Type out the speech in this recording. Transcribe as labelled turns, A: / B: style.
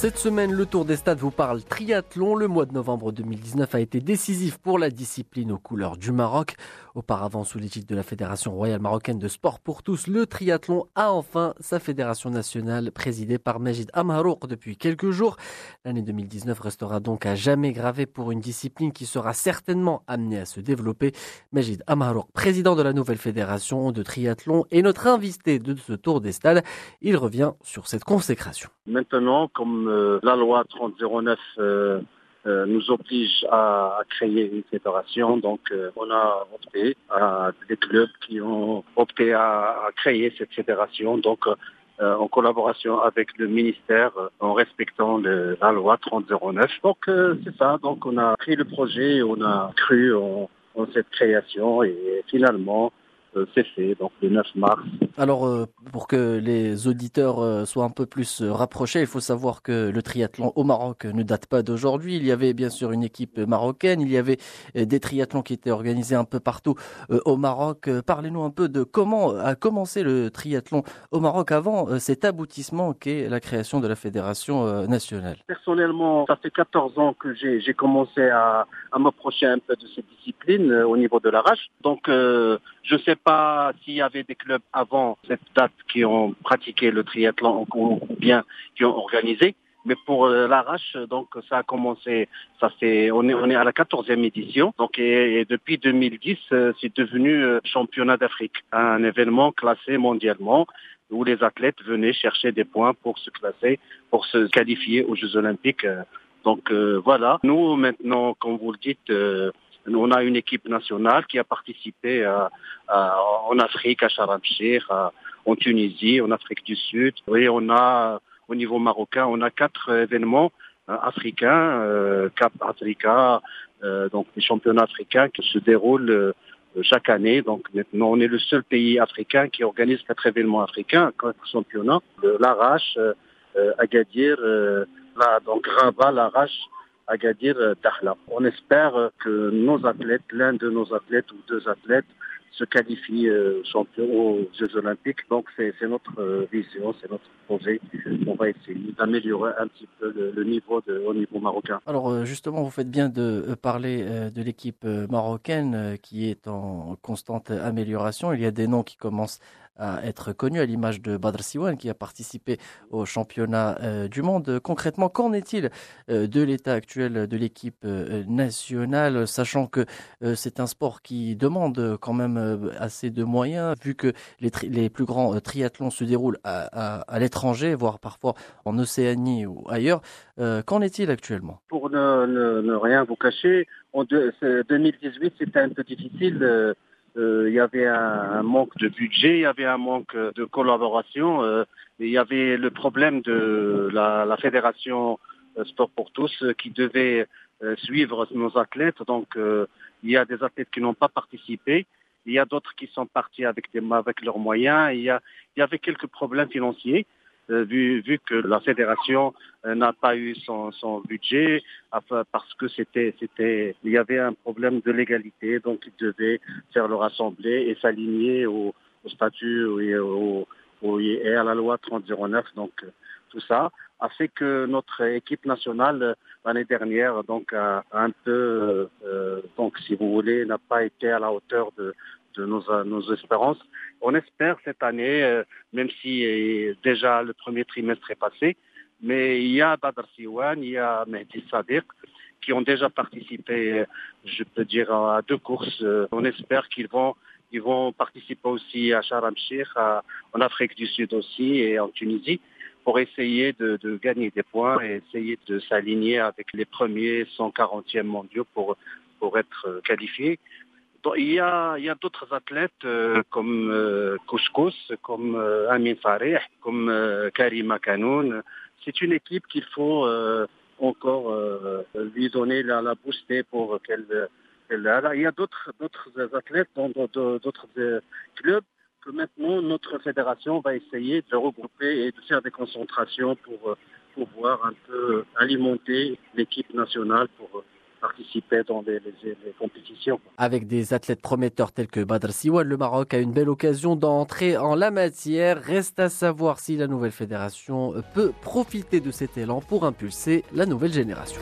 A: Cette semaine, le Tour des Stades vous parle triathlon. Le mois de novembre 2019 a été décisif pour la discipline aux couleurs du Maroc. Auparavant, sous l'égide de la Fédération royale marocaine de sport pour tous, le triathlon a enfin sa fédération nationale présidée par Majid Amharouk depuis quelques jours. L'année 2019 restera donc à jamais gravée pour une discipline qui sera certainement amenée à se développer. Majid Amharouk, président de la nouvelle fédération de triathlon, est notre invité de ce Tour des Stades. Il revient sur cette consécration.
B: Maintenant, comme euh, la loi 3009 euh, euh, nous oblige à, créer une fédération, donc on a opté à des clubs qui ont opté à, créer cette fédération, donc en collaboration avec le ministère, en respectant la loi 3009. Donc c'est ça, donc on a pris le projet, on a cru en cette création et finalement c'est fait, donc le 9 mars.
A: Alors, euh, pour que les auditeurs euh, soient un peu plus rapprochés, il faut savoir que le triathlon au Maroc ne date pas d'aujourd'hui. Il y avait bien sûr une équipe marocaine, il y avait des triathlons qui étaient organisés un peu partout au Maroc. Parlez-nous un peu de comment a commencé le triathlon au Maroc avant cet aboutissement qu'est la création de la fédération nationale.
B: Personnellement, ça fait 14 ans que j'ai commencé à, à m'approcher un peu de cette discipline au niveau de l'arrache. Donc, je sais pas s'il y avait des clubs avant cette date qui ont pratiqué le triathlon ou bien qui ont organisé. Mais pour euh, l'arrache, donc ça a commencé, ça fait, on est, on est à la 14e édition. Donc et, depuis 2010, euh, c'est devenu euh, championnat d'Afrique, un événement classé mondialement où les athlètes venaient chercher des points pour se classer, pour se qualifier aux Jeux Olympiques. Donc voilà. Nous maintenant, comme vous le dites on a une équipe nationale qui a participé en Afrique, à Sharm en Tunisie, en Afrique du Sud. Et on a, au niveau marocain, on a quatre événements euh, africains, euh, Cap Africa, euh, donc les championnats africains qui se déroulent chaque année. Donc maintenant, on est le seul pays africain qui organise quatre événements africains, quatre championnats, l'Arrache, Agadir, donc Rabat, l'Arrache, Agadir euh, Dahla. On espère que nos athlètes, l'un de nos athlètes ou deux athlètes, se qualifient euh, champion aux Jeux Olympiques. Donc c'est notre euh, vision, c'est notre projet. On va essayer d'améliorer un petit peu le, niveau de, au niveau marocain.
A: Alors justement, vous faites bien de parler de l'équipe marocaine qui est en constante amélioration. Il y a des noms qui commencent à être connu, à l'image de Badr Siwan qui a participé au championnat euh, du monde. Concrètement, qu'en est-il euh, de l'état actuel de l'équipe euh, nationale, sachant que c'est un sport qui demande quand même assez de moyens, vu que les, plus grands triathlons se déroulent à, l'étranger, voire parfois en Océanie ou ailleurs. Qu'en est-il actuellement?
B: Pour ne, rien vous cacher, en 2018, c'était un peu difficile il y avait un, manque de budget, il y avait un manque de collaboration, euh, il y avait le problème de la, la fédération euh, Sport pour tous qui devait suivre nos athlètes. Donc il y a des athlètes qui n'ont pas participé. Il y a d'autres qui sont partis avec, des, avec leurs moyens. Il y, a, il y avait quelques problèmes financiers. Euh, vu, vu que la fédération euh, n'a pas eu son, son budget parce que c'était c'était il y avait un problème de légalité donc ils devaient faire leur assemblée et s'aligner au, au, statut et, au, et à la loi 3009 donc tout ça a fait que notre équipe nationale l'année dernière donc a un peu euh, donc si vous voulez n'a pas été à la hauteur de de nos, nos espérances. On espère cette année, euh, même si euh, déjà le premier trimestre est passé, mais il y a Badr Siwan, il y a Mehdi Sadiq qui ont déjà participé, je peux dire, à deux courses. On espère qu'ils vont ils vont participer aussi à Sharm en Afrique du Sud aussi et en Tunisie pour essayer de, de gagner des points et essayer de s'aligner avec les premiers 140e mondiaux pour, pour être qualifiés. Il y a, il y a d'autres athlètes euh, comme euh, Couscous, comme euh, Amin Farih, comme euh, Karima Kanoun. C'est une équipe qu'il faut euh, encore lui donner la, la booster pour qu'elle il y a d'autres d'autres athlètes dans d'autres clubs que maintenant notre fédération va essayer de regrouper et de faire des concentrations pour pouvoir un peu alimenter l'équipe nationale pour participer dans les, compétitions.
A: Avec des athlètes prometteurs tels que Badr Siwan, le Maroc a une belle occasion d'entrer en la matière. Reste à savoir si la nouvelle fédération peut profiter de cet élan pour impulser la nouvelle génération.